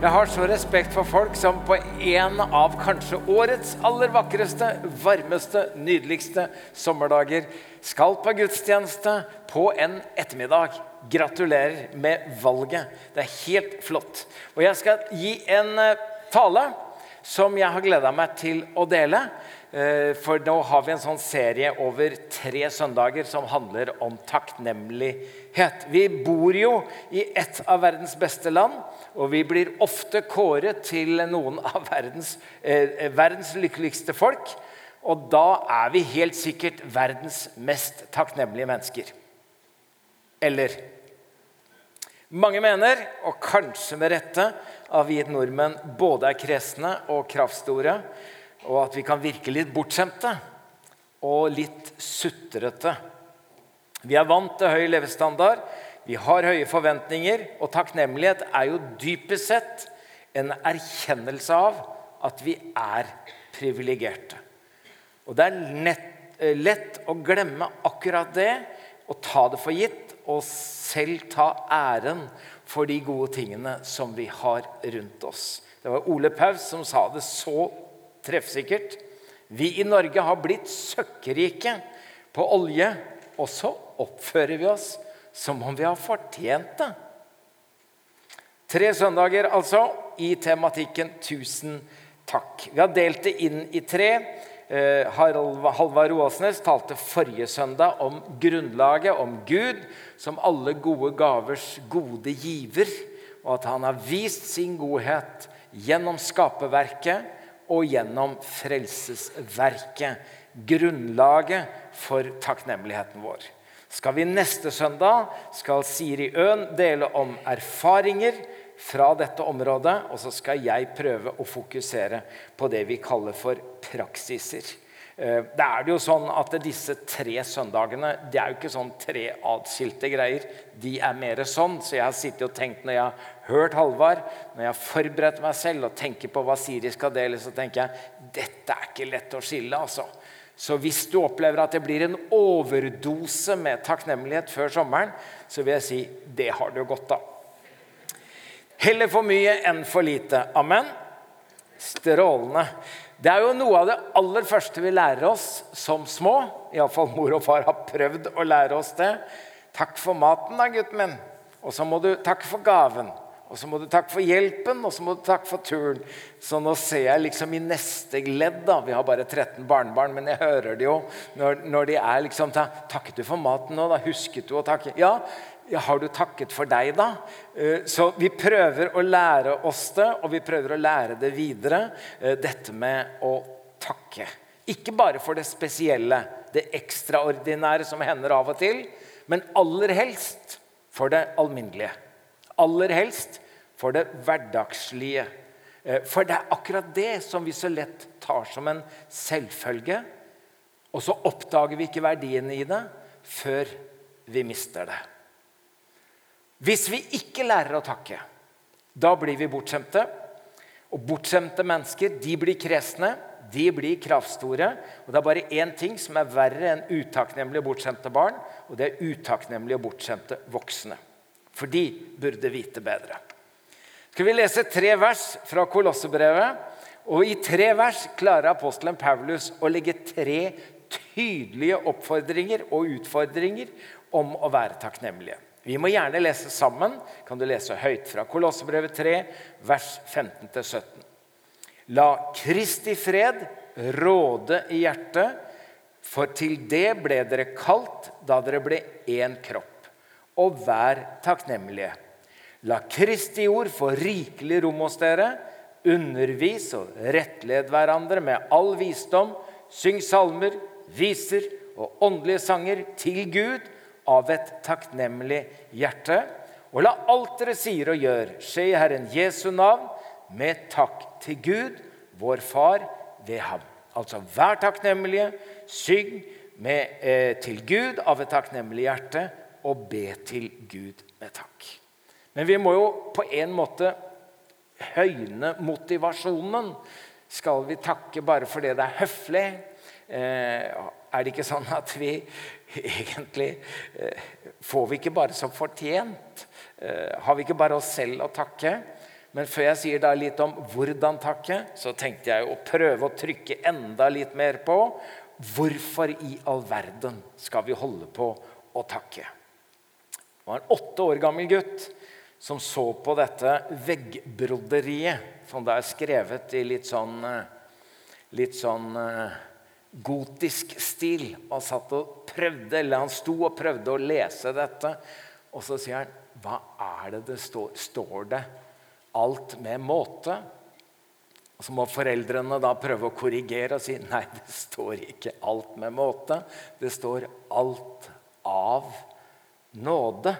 Jeg har så respekt for folk som på en av kanskje årets aller vakreste, varmeste, nydeligste sommerdager skal på gudstjeneste på en ettermiddag. Gratulerer med valget. Det er helt flott. Og jeg skal gi en eh, tale som jeg har gleda meg til å dele. Eh, for nå har vi en sånn serie over tre søndager som handler om takknemlighet. Vi bor jo i et av verdens beste land, og vi blir ofte kåret til noen av verdens, eh, verdens lykkeligste folk. Og da er vi helt sikkert verdens mest takknemlige mennesker. Eller mange mener, og kanskje med rette, at vi nordmenn både er kresne og kraftstore og at vi kan virke litt bortskjemte og litt sutrete. Vi er vant til høy levestandard, vi har høye forventninger, og takknemlighet er jo dypest sett en erkjennelse av at vi er privilegerte. Og det er nett, eh, lett å glemme akkurat det og ta det for gitt og selv ta æren for de gode tingene som vi har rundt oss. Det var Ole Paus som sa det så treffsikkert. Vi i Norge har blitt søkkrike på olje, og så oppfører vi oss som om vi har fortjent det. Tre søndager altså i tematikken 'Tusen takk'. Vi har delt det inn i tre. Eh, Halvard Roasnes talte forrige søndag om grunnlaget, om Gud som alle gode gavers gode giver, og at han har vist sin godhet gjennom skaperverket og gjennom frelsesverket. Grunnlaget for takknemligheten vår. Skal vi neste søndag skal Siri Øen dele om erfaringer fra dette området. Og så skal jeg prøve å fokusere på det vi kaller for praksiser. Eh, det er jo sånn at Disse tre søndagene det er jo ikke sånn tre atskilte greier. De er mer sånn. Så jeg har sittet og tenkt når jeg har hørt Halvard, når jeg har forberedt meg selv og tenker på hva Siri skal dele, så tenker jeg dette er ikke lett å skille. altså. Så hvis du opplever at det blir en overdose med takknemlighet før sommeren, så vil jeg si det har du godt av. Heller for mye enn for lite. Amen. Strålende. Det er jo noe av det aller første vi lærer oss som små. Iallfall mor og far har prøvd å lære oss det. Takk for maten, da, gutten min. Og så må du takke for gaven. Og så må du takke for hjelpen, og så må du takke for turen. Så nå ser jeg liksom i neste ledd da, Vi har bare 13 barnebarn, men jeg hører det jo når, når de er liksom Takket du for maten nå? da Husket du å takke? Ja, ja, har du takket for deg, da? Eh, så vi prøver å lære oss det, og vi prøver å lære det videre. Eh, dette med å takke. Ikke bare for det spesielle, det ekstraordinære som hender av og til, men aller helst for det alminnelige. Aller helst for det hverdagslige. Eh, for det er akkurat det som vi så lett tar som en selvfølge. Og så oppdager vi ikke verdien i det før vi mister det. Hvis vi ikke lærer å takke, da blir vi bortskjemte. Og bortskjemte mennesker de blir kresne, de blir kravstore. Og det er bare én ting som er verre enn utakknemlige og bortskjemte barn, og det er utakknemlige og bortskjemte voksne. For de burde vite bedre. Skal vi lese tre vers fra Kolossebrevet? Og I tre vers klarer apostelen Paulus å legge tre tydelige oppfordringer og utfordringer om å være takknemlige. Vi må gjerne lese sammen. Kan du lese høyt fra Kolossebrevet 3, vers 15-17. La Kristi fred råde i hjertet, for til det ble dere kalt da dere ble én kropp. Og vær takknemlige. La Kristi ord få rikelig rom hos dere. Undervis og rettled hverandre med all visdom. Syng salmer, viser og åndelige sanger til Gud av et takknemlig hjerte. Og la alt dere sier og gjør, skje i Herren Jesu navn, med takk til Gud, vår Far, ved ham. Altså vær takknemlige, syng med, eh, til Gud av et takknemlig hjerte, og be til Gud med takk. Men vi må jo på en måte høyne motivasjonen. Skal vi takke bare fordi det er høflig? Eh, er det ikke sånn at vi egentlig eh, Får vi ikke bare som fortjent? Eh, har vi ikke bare oss selv å takke? Men før jeg sier da litt om hvordan takke, så tenkte jeg å prøve å trykke enda litt mer på hvorfor i all verden skal vi holde på å takke. Det var en åtte år gammel gutt som så på dette veggbroderiet, som da er skrevet i litt sånn, litt sånn eh, gotisk stil. Og satt og prøvde, eller Han sto og prøvde å lese dette, og så sier han Hva er det det står? Står det alt med måte? Og Så må foreldrene da prøve å korrigere og si nei, det står ikke 'alt med måte'. Det står 'alt av nåde'.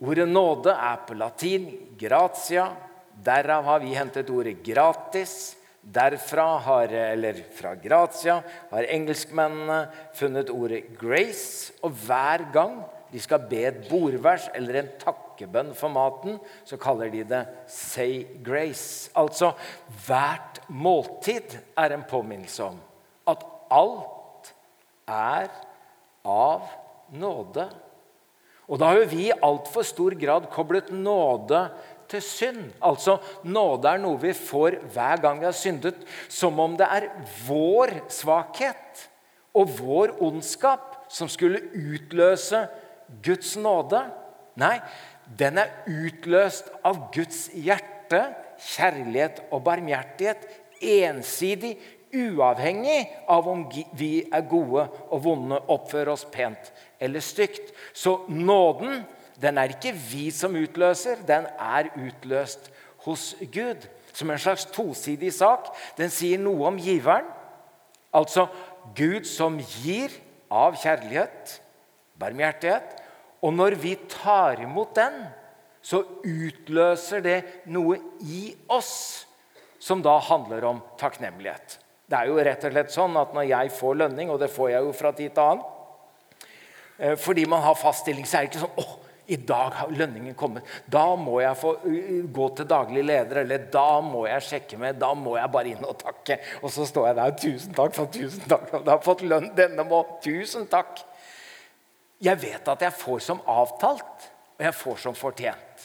Ordet 'nåde' er på latin 'gratia'. Derav har vi hentet ordet 'gratis'. Derfra har, eller fra Gratia har engelskmennene funnet ordet 'grace'. Og hver gang de skal be et bordvers eller en takkebønn for maten, så kaller de det 'say grace'. Altså hvert måltid er en påminnelse om at alt er av nåde. Og da har jo vi i altfor stor grad koblet nåde til synd. Altså, Nåde er noe vi får hver gang vi har syndet, som om det er vår svakhet og vår ondskap som skulle utløse Guds nåde. Nei, den er utløst av Guds hjerte, kjærlighet og barmhjertighet. Ensidig, uavhengig av om vi er gode og vonde, oppfører oss pent eller stygt. Så nåden den er ikke vi som utløser, den er utløst hos Gud. Som en slags tosidig sak. Den sier noe om giveren. Altså Gud som gir av kjærlighet, barmhjertighet. Og når vi tar imot den, så utløser det noe i oss som da handler om takknemlighet. Det er jo rett og slett sånn at når jeg får lønning, og det får jeg jo fra tid til annen Fordi man har fast stilling, så er det ikke sånn åh, i dag har lønningen kommet. Da må jeg få gå til daglig leder, eller da må jeg sjekke med. Da må jeg bare inn og takke. Og så står jeg der. 'Tusen takk for tusen takk. Du har fått lønn denne måneden. Tusen takk.' Jeg vet at jeg får som avtalt, og jeg får som fortjent.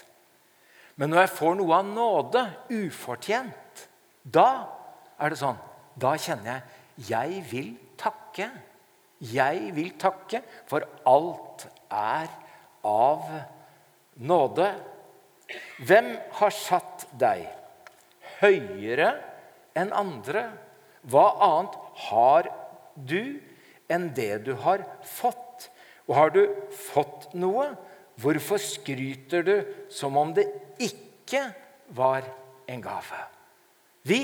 Men når jeg får noe av nåde, ufortjent, da er det sånn Da kjenner jeg jeg vil takke. Jeg vil takke, for alt er av nåde. Hvem har satt deg høyere enn andre? Hva annet har du enn det du har fått? Og har du fått noe, hvorfor skryter du som om det ikke var en gave? Vi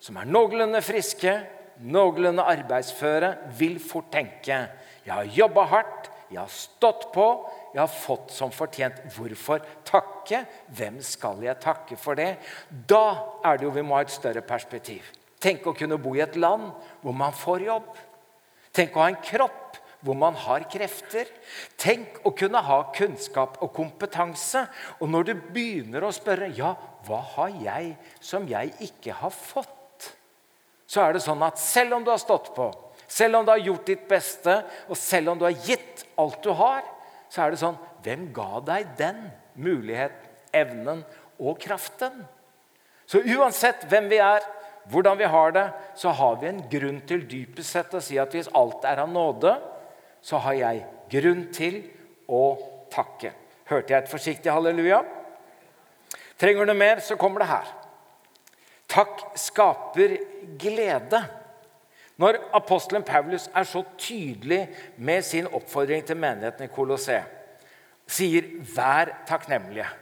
som er noenlunde friske, noenlunde arbeidsføre, vil fort tenke jeg har jobba hardt, jeg har stått på, jeg har fått som fortjent. Hvorfor takke? Hvem skal jeg takke for det? Da er det jo vi må ha et større perspektiv. Tenk å kunne bo i et land hvor man får jobb. Tenk å ha en kropp hvor man har krefter. Tenk å kunne ha kunnskap og kompetanse. Og når du begynner å spørre ja, hva har jeg som jeg ikke har fått, så er det sånn at selv om du har stått på, selv om du har gjort ditt beste, og selv om du har gitt alt du har, så er det sånn Hvem ga deg den muligheten, evnen og kraften? Så uansett hvem vi er, hvordan vi har det, så har vi en grunn til dypest sett å si at hvis alt er av nåde, så har jeg grunn til å takke. Hørte jeg et forsiktig halleluja? Trenger du mer, så kommer det her. Takk skaper glede. Når apostelen Paulus er så tydelig med sin oppfordring til menigheten i Colosseum, sier 'vær takknemlige',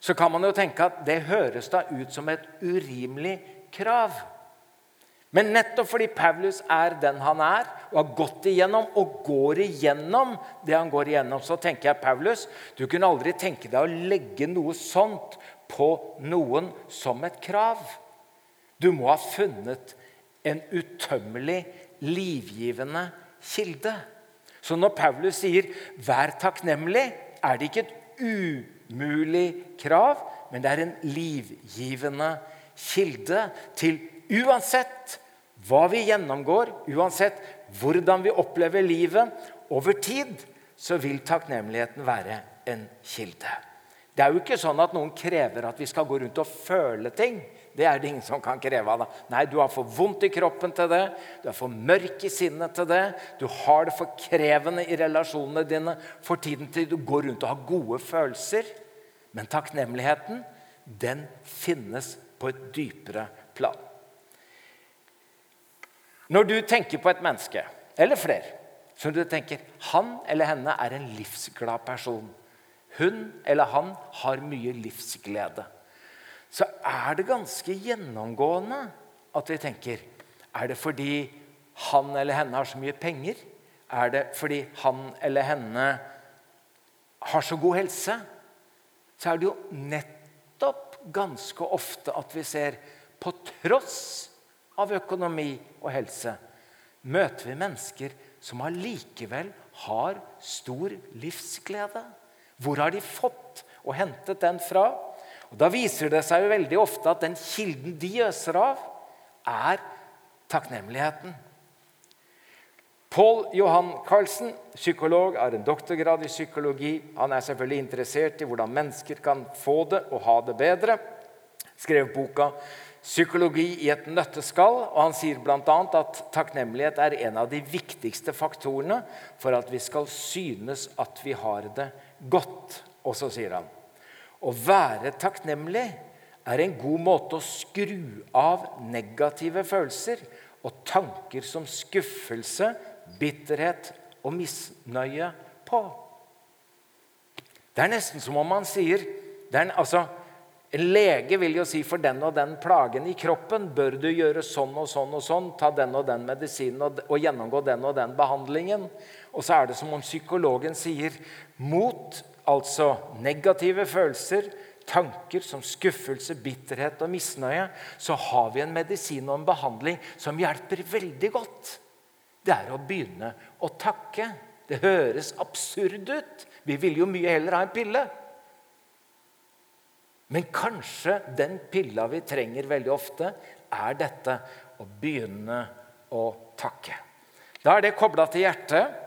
så kan man jo tenke at det høres da ut som et urimelig krav. Men nettopp fordi Paulus er den han er, og har gått igjennom og går igjennom det han går igjennom, så tenker jeg Paulus, du kunne aldri tenke deg å legge noe sånt på noen som et krav. Du må ha funnet en utømmelig, livgivende kilde. Så når Paulus sier 'vær takknemlig', er det ikke et umulig krav, men det er en livgivende kilde til uansett hva vi gjennomgår, uansett hvordan vi opplever livet over tid, så vil takknemligheten være en kilde. Det er jo ikke sånn at noen krever at vi skal gå rundt og føle ting. Det er det ingen som kan kreve av deg. Nei, du har for vondt i kroppen til det. Du er for mørk i sinnet til det. Du har det for krevende i relasjonene dine for tiden til du går rundt og har gode følelser. Men takknemligheten, den finnes på et dypere plan. Når du tenker på et menneske, eller flere, som du tenker han eller henne er en livsglad person. Hun eller han har mye livsglede så er det ganske gjennomgående at vi tenker Er det fordi han eller henne har så mye penger? Er det fordi han eller henne har så god helse? Så er det jo nettopp ganske ofte at vi ser på tross av økonomi og helse møter vi mennesker som allikevel har stor livsglede. Hvor har de fått og hentet den fra? Og Da viser det seg jo veldig ofte at den kilden de øser av, er takknemligheten. Paul Johan Carlsen, psykolog, har en doktorgrad i psykologi. Han er selvfølgelig interessert i hvordan mennesker kan få det og ha det bedre. Skrev boka 'Psykologi i et nøtteskall', og han sier bl.a. at takknemlighet er en av de viktigste faktorene for at vi skal synes at vi har det godt. Og så sier han å være takknemlig er en god måte å skru av negative følelser og tanker som skuffelse, bitterhet og misnøye på. Det er nesten som om man sier en, altså, En lege vil jo si for den og den plagen i kroppen bør du gjøre sånn og sånn og sånn, ta den og den medisinen og, og gjennomgå den og den behandlingen. Og så er det som om psykologen sier mot altså negative følelser, tanker som skuffelse, bitterhet og misnøye, så har vi en medisin og en behandling som hjelper veldig godt. Det er å begynne å takke. Det høres absurd ut. Vi vil jo mye heller ha en pille. Men kanskje den pilla vi trenger veldig ofte, er dette å begynne å takke. Da er det kobla til hjertet.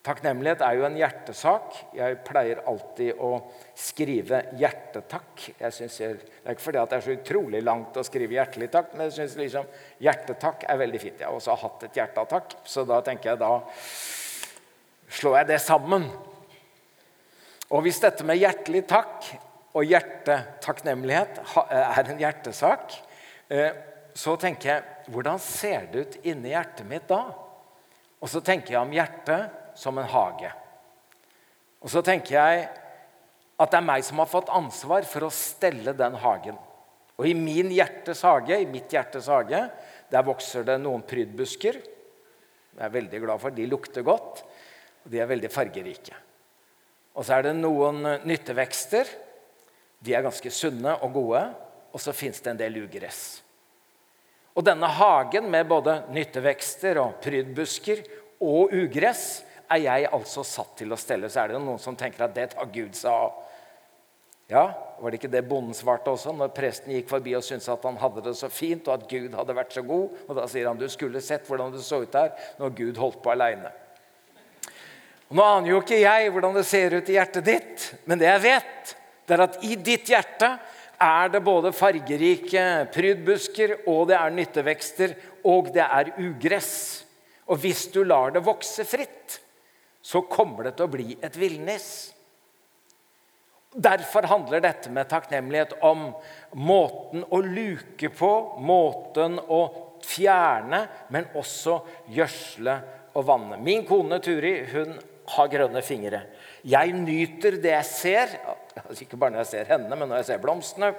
Takknemlighet er jo en hjertesak. Jeg pleier alltid å skrive hjertetakk. Jeg jeg, det er ikke fordi det er så utrolig langt å skrive hjertelig takk, men jeg synes liksom hjertetakk er veldig fint. Jeg har også hatt et hjertetakk, så da tenker jeg da slår jeg det sammen. Og hvis dette med hjertelig takk og hjertetakknemlighet er en hjertesak, eh, så tenker jeg hvordan ser det ut inni hjertet mitt da? Og så tenker jeg om hjertet som en hage. Og så tenker jeg at det er meg som har fått ansvar for å stelle den hagen. Og i min hjertes hage, i mitt hjertes hage, der vokser det noen prydbusker. Jeg er veldig glad for. De lukter godt, og de er veldig fargerike. Og så er det noen nyttevekster. De er ganske sunne og gode. Og så fins det en del ugress. Og denne hagen med både nyttevekster og prydbusker og ugress er jeg altså satt til å stelle. Så er det noen som tenker at det tar Gud seg av. Ja, Var det ikke det bonden svarte også når presten gikk forbi og syntes at han hadde det så fint, og at Gud hadde vært så god? Og Da sier han du skulle sett hvordan det så ut der når Gud holdt på aleine. Nå aner jo ikke jeg hvordan det ser ut i hjertet ditt, men det jeg vet, det er at i ditt hjerte er det både fargerike prydbusker, og det er nyttevekster, og det er ugress. Og hvis du lar det vokse fritt, så kommer det til å bli et villnis. Derfor handler dette med takknemlighet om måten å luke på, måten å fjerne, men også gjødsle og vanne. Min kone Turi hun har grønne fingre. Jeg nyter det jeg ser, ikke bare når jeg ser henne, men når jeg ser blomstene.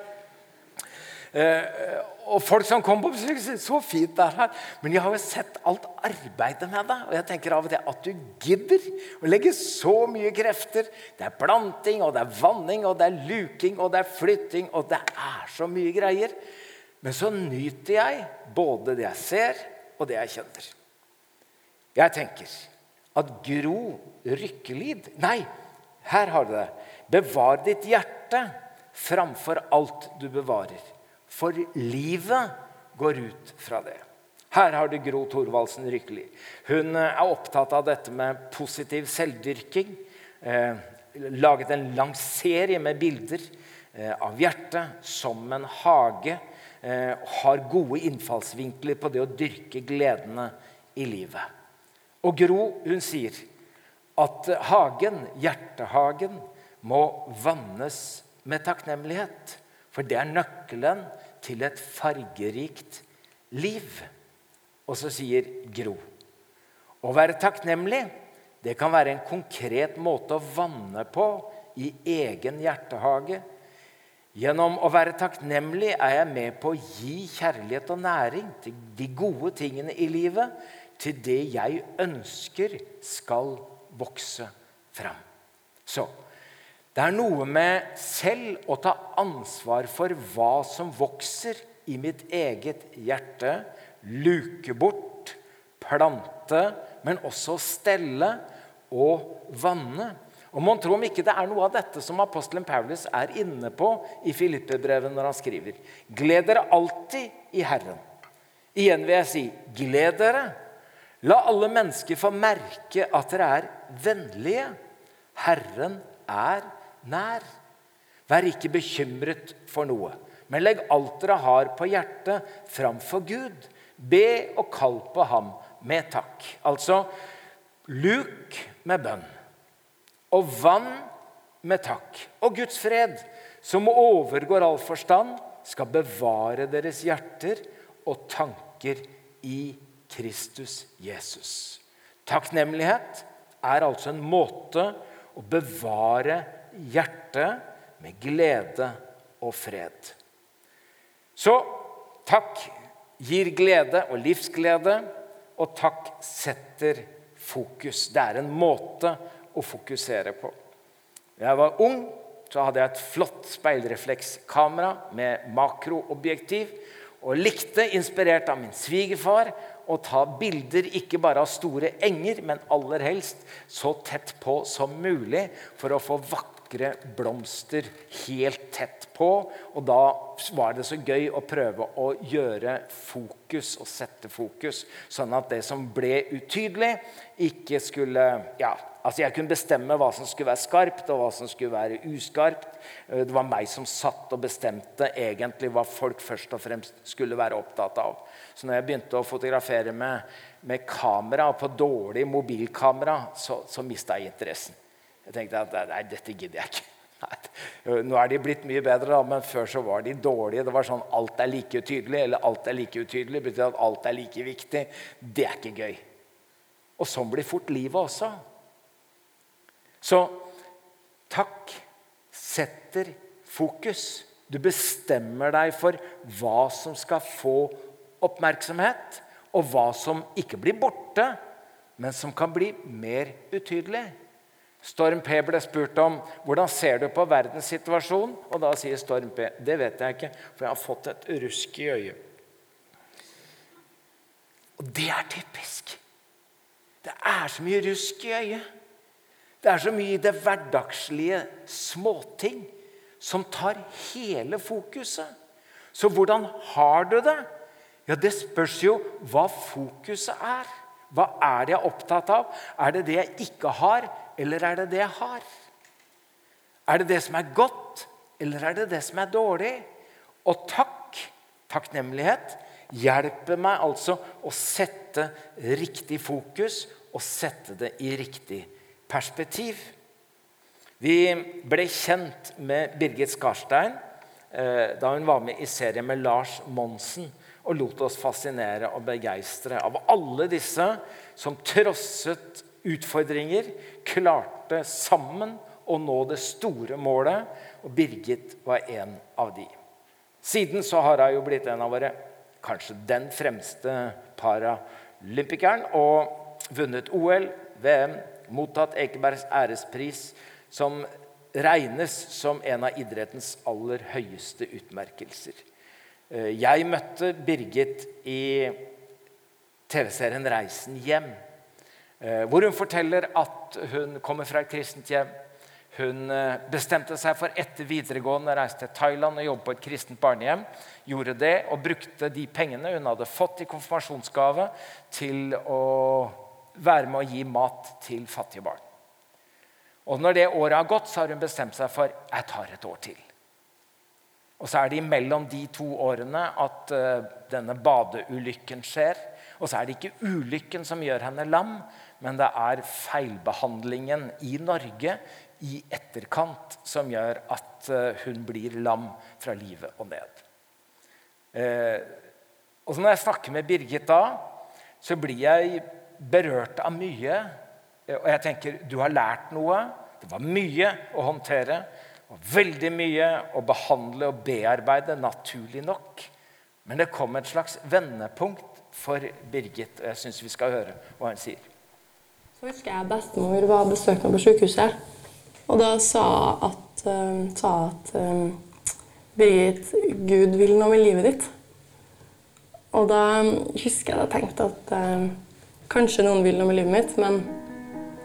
Eh, og folk som kom på besøk, sier 'så fint det er her'. Men jeg har jo sett alt arbeidet med det. Og jeg tenker av og til at du gidder å legge så mye krefter. Det er planting, og det er vanning, og det er luking, og det er flytting, og det er så mye greier. Men så nyter jeg både det jeg ser, og det jeg kjenner. Jeg tenker at Gro Rykkelid Nei, her har du det. Bevar ditt hjerte framfor alt du bevarer. For livet går ut fra det. Her har du Gro Thorvaldsen Rykkeli. Hun eh, er opptatt av dette med positiv selvdyrking. Eh, laget en lang serie med bilder eh, av hjertet som en hage. Eh, har gode innfallsvinkler på det å dyrke gledene i livet. Og Gro hun sier at hagen, hjertehagen, må vannes med takknemlighet. For det er nøkkelen til et fargerikt liv. Og så sier Gro å være takknemlig det kan være en konkret måte å vanne på i egen hjertehage. Gjennom å være takknemlig er jeg med på å gi kjærlighet og næring til de gode tingene i livet, til det jeg ønsker skal vokse fram. Så det er noe med selv å ta ansvar for hva som vokser i mitt eget hjerte. Luke bort, plante, men også stelle og vanne. Og Mon tro om ikke det er noe av dette som apostelen Paulus er inne på i Filippe-brevet når han skriver. Gled dere alltid i Herren. Igjen vil jeg si, gled dere. La alle mennesker få merke at dere er vennlige. Herren er nær. Vær ikke bekymret for noe, men legg alt dere har på hjertet, framfor Gud. Be og kall på ham med takk. Altså luk med bønn og vann med takk. Og Guds fred, som overgår all forstand, skal bevare deres hjerter og tanker i Kristus Jesus. Takknemlighet er altså en måte å bevare hjertet med glede og fred. Så takk gir glede og livsglede, og takk setter fokus. Det er en måte å fokusere på. Da jeg var ung, så hadde jeg et flott speilreflekskamera med makroobjektiv. Og likte, inspirert av min svigerfar, å ta bilder ikke bare av store enger, men aller helst så tett på som mulig for å få vakre blomster helt tett på. Og da var det så gøy å prøve å gjøre fokus og sette fokus, sånn at det som ble utydelig, ikke skulle ja, Altså Jeg kunne bestemme hva som skulle være skarpt, og hva som skulle være uskarpt. Eh, det var meg som satt og bestemte egentlig hva folk først og fremst skulle være opptatt av. Så når jeg begynte å fotografere med, med kamera, på dårlig mobilkamera, så, så mista jeg interessen. Jeg tenkte at nei, dette gidder jeg ikke. Nå er de blitt mye bedre, men før så var de dårlige. Det var sånn alt er like utydelig, eller alt er like utydelig. betyr at alt er like viktig. Det er ikke gøy. Og sånn blir fort livet også. Så takk setter fokus. Du bestemmer deg for hva som skal få oppmerksomhet, og hva som ikke blir borte, men som kan bli mer utydelig. Storm P ble spurt om hvordan ser du på verdenssituasjonen. Og da sier Storm P det vet jeg ikke, for jeg har fått et rusk i øyet. Og det er typisk. Det er så mye rusk i øyet. Det er så mye i det hverdagslige småting som tar hele fokuset. Så hvordan har du det? Ja, Det spørs jo hva fokuset er. Hva er det jeg er opptatt av? Er det det jeg ikke har, eller er det det jeg har? Er det det som er godt, eller er det det som er dårlig? Og takk, takknemlighet, hjelper meg altså å sette riktig fokus og sette det i riktig perspektiv. Vi ble kjent med Birgit Skarstein eh, da hun var med i serien med Lars Monsen og lot oss fascinere og begeistre av alle disse som trosset utfordringer, klarte sammen å nå det store målet. Og Birgit var en av de. Siden så har hun jo blitt en av våre kanskje den fremste paralympikeren og vunnet OL, VM, mottatt Ekebergs ærespris, som regnes som en av idrettens aller høyeste utmerkelser. Eh, jeg møtte Birgit i TV-serien 'Reisen hjem', eh, hvor hun forteller at hun kommer fra et kristent hjem. Hun eh, bestemte seg for etter videregående å reise til Thailand og jobbe på et kristent barnehjem. Gjorde det og brukte de pengene hun hadde fått i konfirmasjonsgave, til å være med å gi mat til fattige barn. Og når det året har gått, så har hun bestemt seg for jeg tar et år til. Og så er det imellom de to årene at uh, denne badeulykken skjer. Og så er det ikke ulykken som gjør henne lam, men det er feilbehandlingen i Norge i etterkant som gjør at uh, hun blir lam fra livet og ned. Uh, og så Når jeg snakker med Birgit da, så blir jeg berørt av mye. Og jeg tenker du har lært noe. Det var mye å håndtere. Og veldig mye å behandle og bearbeide, naturlig nok. Men det kom et slags vendepunkt for Birgit, og jeg syns vi skal høre hva hun sier. Så husker jeg bestemor var besøkt på sykehuset. Og da sa at, uh, sa at uh, Birgit, Gud vil noe med livet ditt. Og da husker jeg da tenkte at uh, kanskje noen vil noe med livet mitt, men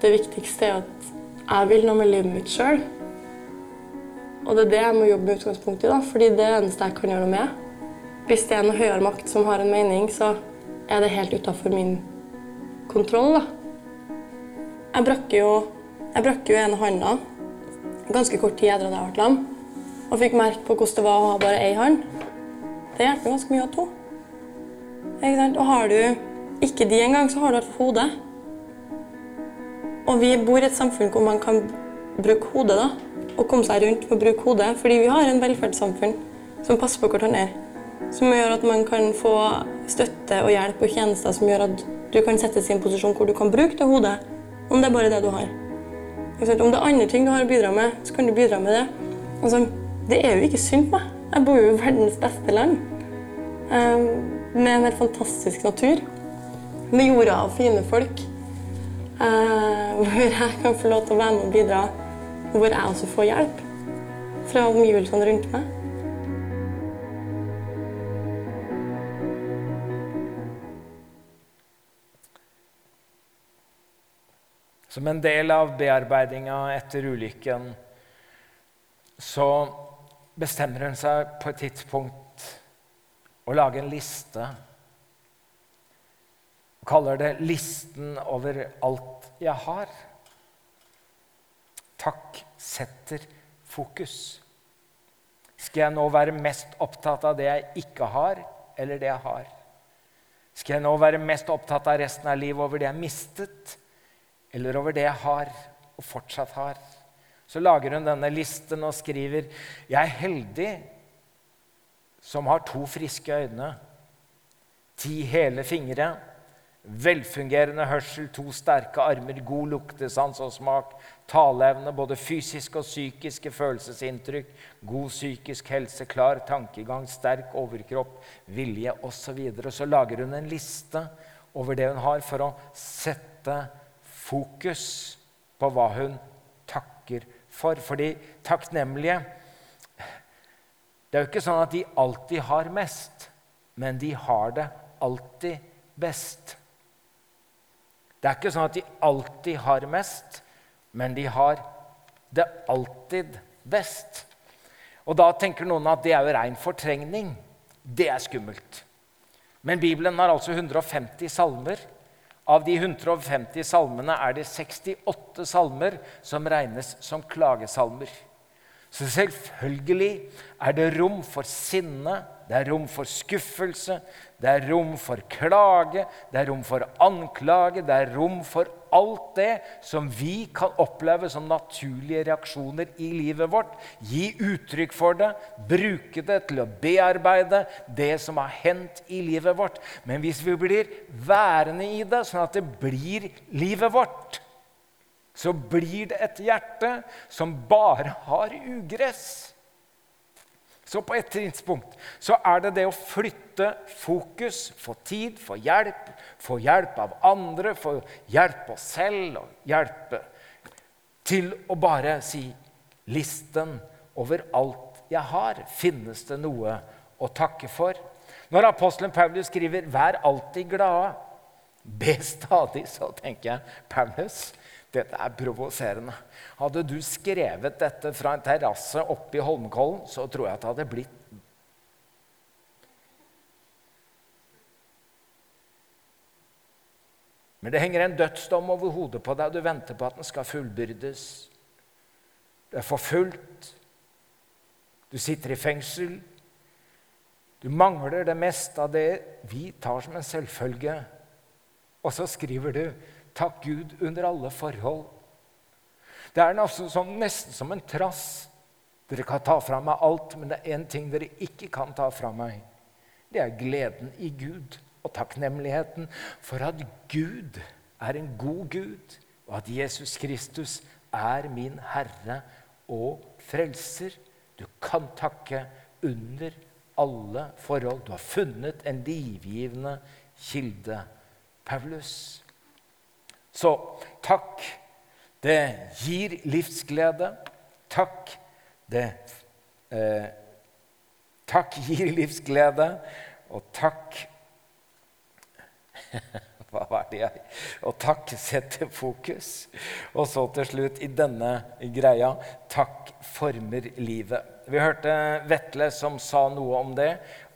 det viktigste er at jeg vil noe med livet mitt sjøl. Og det er det jeg må jobbe med utgangspunkt i, fordi det er det eneste jeg kan gjøre noe med. Hvis det er en høyere makt som har en mening, så er det helt utafor min kontroll. da. Jeg brakk jo, jeg brakk jo ene hånda ganske kort tid etter at jeg ble lam, og fikk merke på hvordan det var å ha bare ei hånd. Det hjelper ganske mye å ha to. Ikke sant? Og har du ikke de engang, så har du hodet. hode. Og vi bor i et samfunn hvor man kan bruke hodet. da Og komme seg rundt og bruke hodet. Fordi vi har en velferdssamfunn som passer på hverandre. Som gjør at man kan få støtte og hjelp og tjenester som gjør at du kan settes i en posisjon hvor du kan bruke det hodet. Om det er bare det du har. Om det er andre ting du har å bidra med, så kan du bidra med det. Altså, det er jo ikke synd på meg. Jeg bor jo i verdens beste land. Um, med en helt fantastisk natur. Med jorda og fine folk. Uh, hvor jeg kan få lov til å være med og bidra hvor jeg også får hjelp fra omgivelsene rundt meg. Som en del av bearbeidinga etter ulykken så bestemmer hun seg på et tidspunkt å lage en liste. Hun kaller det 'listen over alt jeg har' takk setter fokus. Skal jeg nå være mest opptatt av det jeg ikke har, eller det jeg har? Skal jeg nå være mest opptatt av resten av livet over det jeg mistet, eller over det jeg har og fortsatt har? Så lager hun denne listen og skriver Jeg er heldig som har to friske øyne, ti hele fingre Velfungerende hørsel, to sterke armer, god luktesans og smak, taleevne, både fysiske og psykiske følelsesinntrykk, god psykisk helse, klar tankegang, sterk overkropp, vilje osv. Så, videre. så lager hun en liste over det hun har, for å sette fokus på hva hun takker for. Fordi takknemlige Det er jo ikke sånn at de alltid har mest, men de har det alltid best. Det er ikke sånn at de alltid har mest, men de har det alltid best. Og Da tenker noen at det er jo rein fortrengning. Det er skummelt. Men Bibelen har altså 150 salmer. Av de 150 salmene er det 68 salmer som regnes som klagesalmer. Så selvfølgelig er det rom for sinne, det er rom for skuffelse, det er rom for klage, det er rom for anklage, det er rom for alt det som vi kan oppleve som naturlige reaksjoner i livet vårt. Gi uttrykk for det, bruke det til å bearbeide det som har hendt i livet vårt. Men hvis vi blir værende i det, sånn at det blir livet vårt, så blir det et hjerte som bare har ugress. Så på et tidspunkt så er det det å flytte fokus, få tid, få hjelp, få hjelp av andre, få hjelp oss selv og hjelpe til å bare si Listen over alt jeg har, finnes det noe å takke for? Når apostelen Paulus skriver 'vær alltid glade', be stadig, så tenker jeg Paulus, dette er provoserende. Hadde du skrevet dette fra en terrasse oppe i Holmenkollen, så tror jeg at det hadde blitt Men det henger en dødsdom over hodet på deg, og du venter på at den skal fullbyrdes. du er forfulgt, du sitter i fengsel. Du mangler det meste av det vi tar som en selvfølge. Og så skriver du 'Takk Gud under alle forhold'. Det er nesten som, nesten som en trass. Dere kan ta fra meg alt, men det er én ting dere ikke kan ta fra meg. Det er gleden i Gud og takknemligheten for at Gud er en god Gud, og at Jesus Kristus er min Herre og Frelser. Du kan takke under alle forhold. Du har funnet en livgivende kilde. Paulus. Så takk. Det gir livsglede. Takk. Det eh, Takk gir livsglede, og takk Hva var det jeg Og takk setter fokus. Og så til slutt i denne greia takk former livet. Vi hørte Vetle som sa noe om det,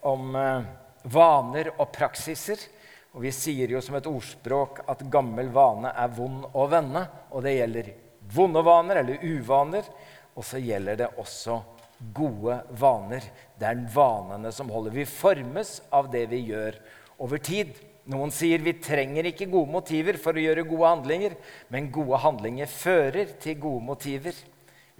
om eh, vaner og praksiser. Og Vi sier jo som et ordspråk at gammel vane er vond å vende. Og det gjelder vonde vaner eller uvaner, og så gjelder det også gode vaner. Det er vanene som holder. Vi formes av det vi gjør over tid. Noen sier vi trenger ikke gode motiver for å gjøre gode handlinger, men gode handlinger fører til gode motiver.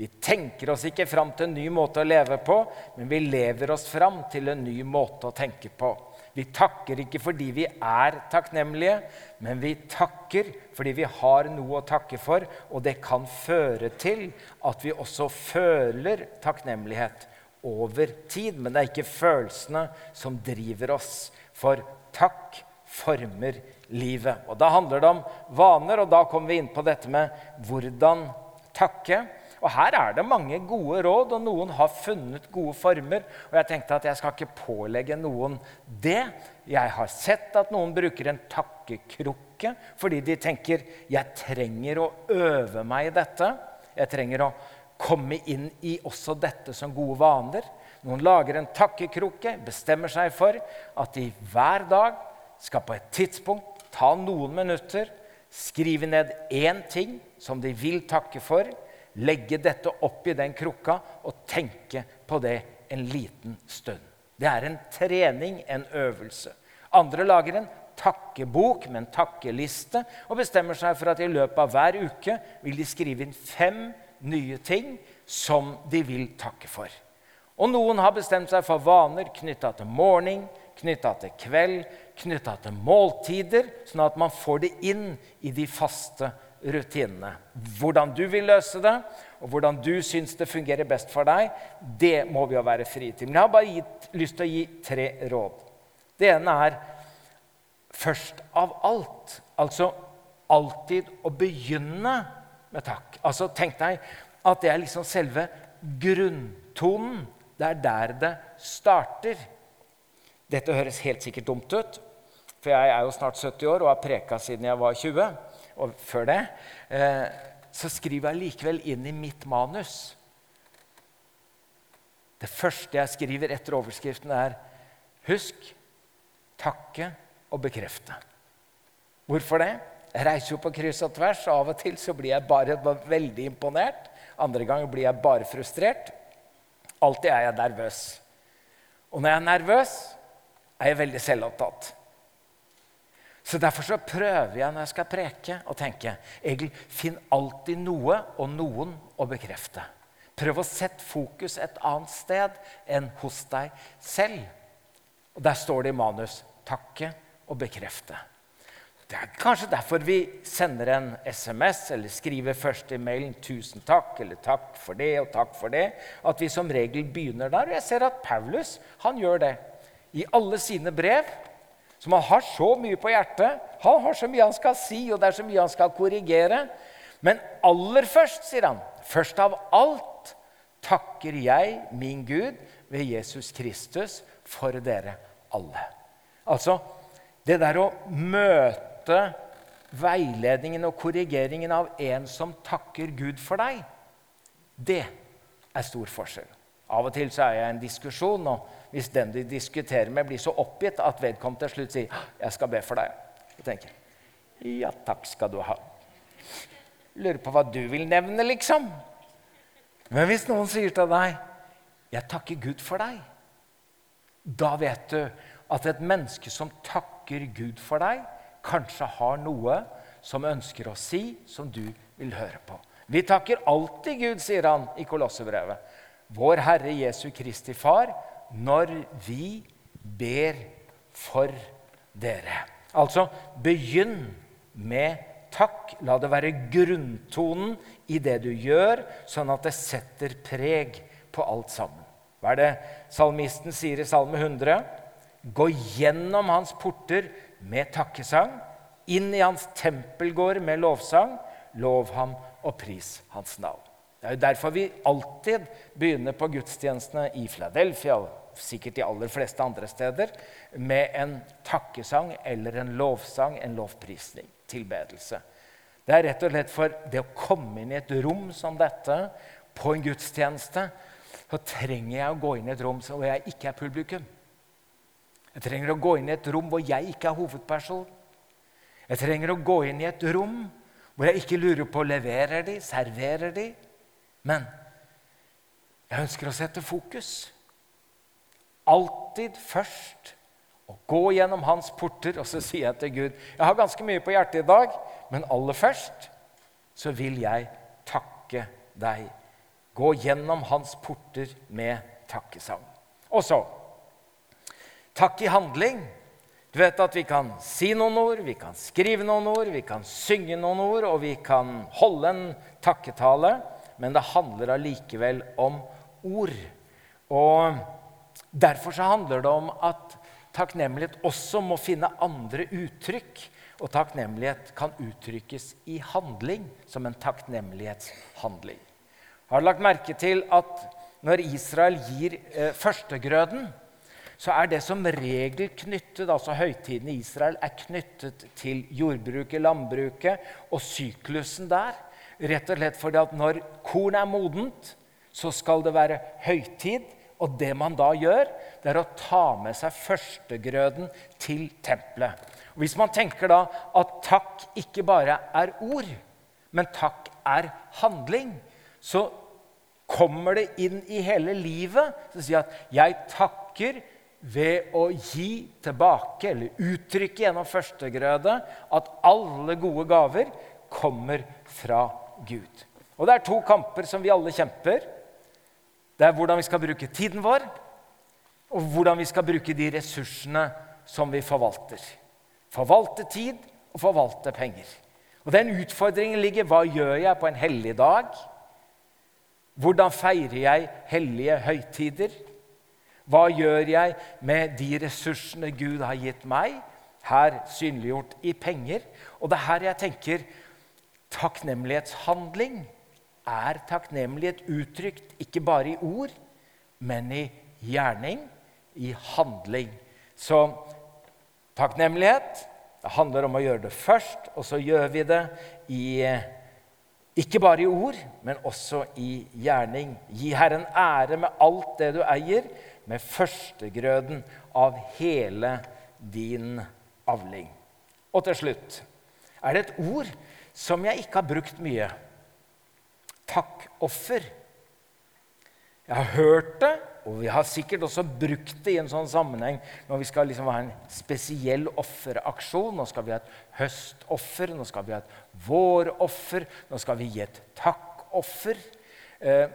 Vi tenker oss ikke fram til en ny måte å leve på, men vi lever oss fram til en ny måte å tenke på. Vi takker ikke fordi vi er takknemlige, men vi takker fordi vi har noe å takke for, og det kan føre til at vi også føler takknemlighet over tid. Men det er ikke følelsene som driver oss. For takk former livet. Og Da handler det om vaner, og da kommer vi inn på dette med hvordan takke. Og Her er det mange gode råd, og noen har funnet gode former. Og jeg tenkte at jeg skal ikke pålegge noen det. Jeg har sett at noen bruker en takkekrukke fordi de tenker jeg trenger å øve meg i dette. Jeg trenger å komme inn i også dette som gode vaner. Noen lager en takkekrukke, bestemmer seg for at de hver dag skal på et tidspunkt ta noen minutter, skrive ned én ting som de vil takke for, legge dette oppi den krukka og tenke på det en liten stund. Det er en trening, en øvelse. Andre lager en takkebok med en takkeliste og bestemmer seg for at i løpet av hver uke vil de skrive inn fem nye ting som de vil takke for. Og noen har bestemt seg for vaner knytta til morgen, knytta til kveld, knytta til måltider, sånn at man får det inn i de faste rutinene. Hvordan du vil løse det, og hvordan du syns det fungerer best for deg, det må vi jo være frie til. Men jeg har bare gitt, lyst til å gi tre råd. Det ene er først av alt. Altså alltid å begynne med takk. Altså Tenk deg at det er liksom selve grunntonen. Det er der det starter. Dette høres helt sikkert dumt ut, for jeg er jo snart 70 år og har preka siden jeg var 20. Og før det. Eh, så skriver jeg likevel inn i mitt manus Det første jeg skriver etter overskriften, er Husk takke og bekrefte. Hvorfor det? Jeg reiser jo på kryss og tvers, og av og til så blir jeg bare veldig imponert. Andre ganger blir jeg bare frustrert. Alltid er jeg nervøs. Og når jeg er nervøs, er jeg veldig selvopptatt. Så Derfor så prøver jeg når jeg skal preke, å tenke Egil, finn alltid noe og noen å bekrefte. Prøv å sette fokus et annet sted enn hos deg selv. Og Der står det i manus takke og bekrefte. Det er kanskje derfor vi sender en SMS eller skriver først i mailen 'tusen takk' eller 'takk for det' og 'takk for det'. At vi som regel begynner der. Og jeg ser at Paulus han gjør det i alle sine brev. Som han har så mye på hjertet. Han har så mye han skal si, og det er så mye han skal korrigere. Men aller først, sier han, først av alt takker jeg min Gud ved Jesus Kristus for dere alle. Altså, det der å møte veiledningen og korrigeringen av en som takker Gud for deg, det er stor forskjell. Av og til så er jeg i en diskusjon, og hvis den de diskuterer med, blir så oppgitt at vedkommende til slutt sier 'Jeg skal be for deg', Og tenker 'Ja, takk skal du ha'. Lurer på hva du vil nevne, liksom. Men hvis noen sier til deg 'Jeg takker Gud for deg', da vet du at et menneske som takker Gud for deg, kanskje har noe som ønsker å si, som du vil høre på. Vi takker alltid Gud, sier han i Kolossebrevet, vår Herre Jesu Kristi Far, når vi ber for dere. Altså, begynn med takk. La det være grunntonen i det du gjør, sånn at det setter preg på alt sammen. Hva er det salmisten sier i Salme 100? Gå gjennom hans porter med takkesang, inn i hans tempelgård med lovsang. Lov ham og pris hans navn. Det er jo derfor vi alltid begynner på gudstjenestene i Philadelphia sikkert de aller fleste andre steder med en takkesang eller en lovsang, en lovprisning, tilbedelse. Det er rett og slett for det å komme inn i et rom som dette på en gudstjeneste, så trenger jeg å gå inn i et rom hvor jeg ikke er publikum. Jeg trenger å gå inn i et rom hvor jeg ikke er hovedperson. Jeg trenger å gå inn i et rom hvor jeg ikke lurer på leverer de, serverer de. Men jeg ønsker å sette fokus. Alltid først å gå gjennom hans porter, og så sier jeg til Gud Jeg har ganske mye på hjertet i dag, men aller først så vil jeg takke deg. Gå gjennom hans porter med takkesang. Og så takk i handling. Du vet at vi kan si noen ord, vi kan skrive noen ord, vi kan synge noen ord, og vi kan holde en takketale, men det handler allikevel om ord. Og Derfor så handler det om at takknemlighet også må finne andre uttrykk. Og takknemlighet kan uttrykkes i handling, som en takknemlighetshandling. Har du lagt merke til at når Israel gir eh, førstegrøden, så er det som regel knyttet altså Høytiden i Israel er knyttet til jordbruket, landbruket og syklusen der. Rett og slett fordi at når korn er modent, så skal det være høytid. Og det man da gjør, det er å ta med seg førstegrøden til tempelet. Og hvis man tenker da at takk ikke bare er ord, men takk er handling, så kommer det inn i hele livet. Så sier at 'jeg takker' ved å gi tilbake, eller uttrykke gjennom førstegrøde, at alle gode gaver kommer fra Gud. Og det er to kamper som vi alle kjemper. Det er hvordan vi skal bruke tiden vår, og hvordan vi skal bruke de ressursene som vi forvalter. Forvalte tid og forvalte penger. Og Den utfordringen ligger hva gjør jeg på en hellig dag? Hvordan feirer jeg hellige høytider? Hva gjør jeg med de ressursene Gud har gitt meg, her synliggjort i penger? Og det er her jeg tenker takknemlighetshandling. Er takknemlighet uttrykt ikke bare i ord, men i gjerning, i handling? Så takknemlighet det handler om å gjøre det først, og så gjør vi det i ikke bare i ord, men også i gjerning. Gi Herren ære med alt det du eier, med førstegrøden av hele din avling. Og til slutt er det et ord som jeg ikke har brukt mye. Takkoffer. Jeg har hørt det, og vi har sikkert også brukt det i en sånn sammenheng når vi skal liksom ha en spesiell offeraksjon. Nå skal vi ha et høstoffer, nå skal vi ha et våroffer, nå skal vi gi et takkoffer. Eh,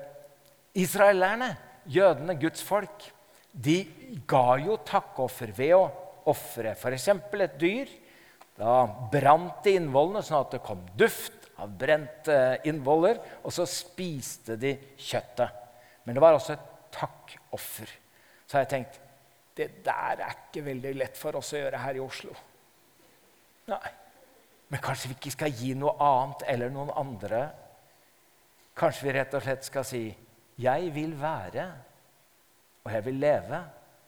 israelerne, jødene, Guds folk, de ga jo takkoffer ved å ofre f.eks. et dyr. Da brant de innvollene sånn at det kom duft av brente innvoller. Og så spiste de kjøttet. Men det var også et takkoffer. Så har jeg tenkt det der er ikke veldig lett for oss å gjøre her i Oslo. Nei. Men kanskje vi ikke skal gi noe annet eller noen andre. Kanskje vi rett og slett skal si 'Jeg vil være' og jeg vil leve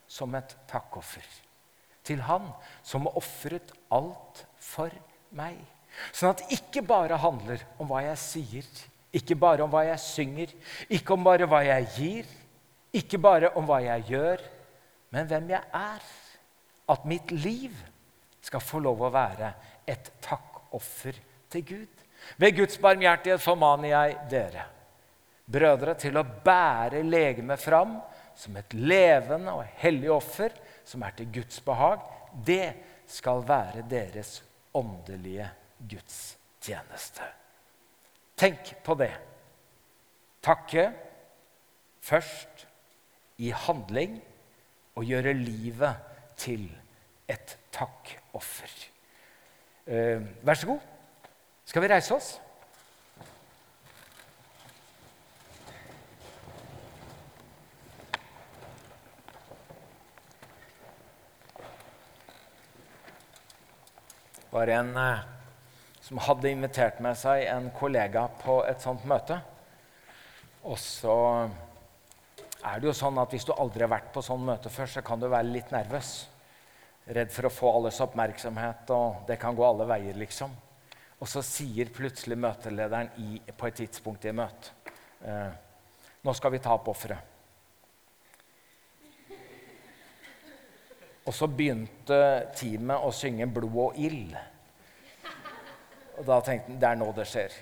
som et takkoffer til Han som ofret alt for meg. Sånn at det ikke bare handler om hva jeg sier, ikke bare om hva jeg synger, ikke om bare hva jeg gir, ikke bare om hva jeg gjør, men hvem jeg er. At mitt liv skal få lov å være et takkoffer til Gud. Ved Guds barmhjertighet formaner jeg dere. brødre, til å bære legemet fram som et levende og hellig offer som er til Guds behag. Det skal være deres åndelige gudstjeneste. Tenk på det. Takke først i handling og gjøre livet til et takkoffer. Eh, vær så god. Skal vi reise oss? Bare en eh, som hadde invitert med seg en kollega på et sånt møte. Og så er det jo sånn at hvis du aldri har vært på sånn møte før, så kan du være litt nervøs. Redd for å få alles oppmerksomhet, og det kan gå alle veier, liksom. Og så sier plutselig møtelederen i, på et tidspunkt i møtet eh, Nå skal vi ta opp offeret. Og så begynte teamet å synge 'Blod og ild'. Og da tenkte han det er nå det skjer.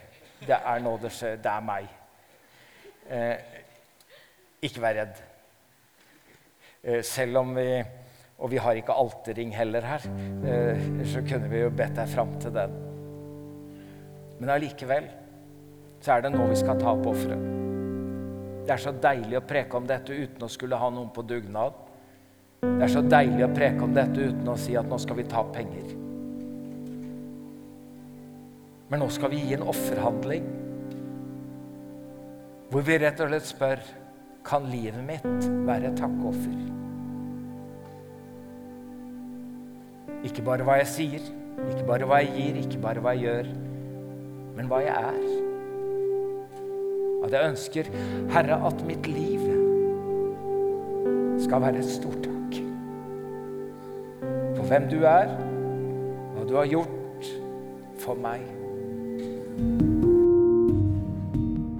Det er nå det skjer. Det er meg. Eh, ikke vær redd. Eh, selv om vi Og vi har ikke alterring heller her. Eh, så kunne vi jo bedt deg fram til den. Men allikevel så er det nå vi skal ta opp offeret. Det er så deilig å preke om dette uten å skulle ha noen på dugnad. Det er så deilig å preke om dette uten å si at nå skal vi ta penger. Men nå skal vi gi en offerhandling. Hvor vi rett og slett spør kan livet mitt være et takkoffer. Ikke bare hva jeg sier, ikke bare hva jeg gir, ikke bare hva jeg gjør, men hva jeg er. At jeg ønsker, Herre, at mitt liv skal være et stort takk. For hvem du er, hva du har gjort for meg.